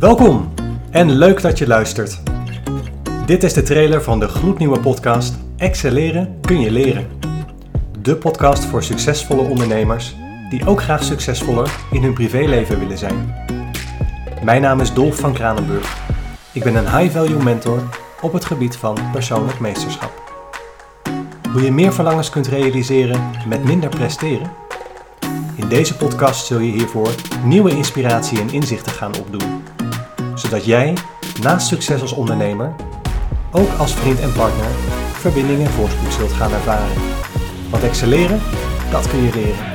Welkom en leuk dat je luistert. Dit is de trailer van de gloednieuwe podcast Excelleren kun je leren. De podcast voor succesvolle ondernemers die ook graag succesvoller in hun privéleven willen zijn. Mijn naam is Dolf van Kranenburg. Ik ben een high-value mentor op het gebied van persoonlijk meesterschap. Hoe je meer verlangens kunt realiseren met minder presteren? In deze podcast zul je hiervoor nieuwe inspiratie en inzichten gaan opdoen. Zodat jij, naast succes als ondernemer, ook als vriend en partner verbinding en voorspoed zult gaan ervaren. Want excelleren, dat kun je leren.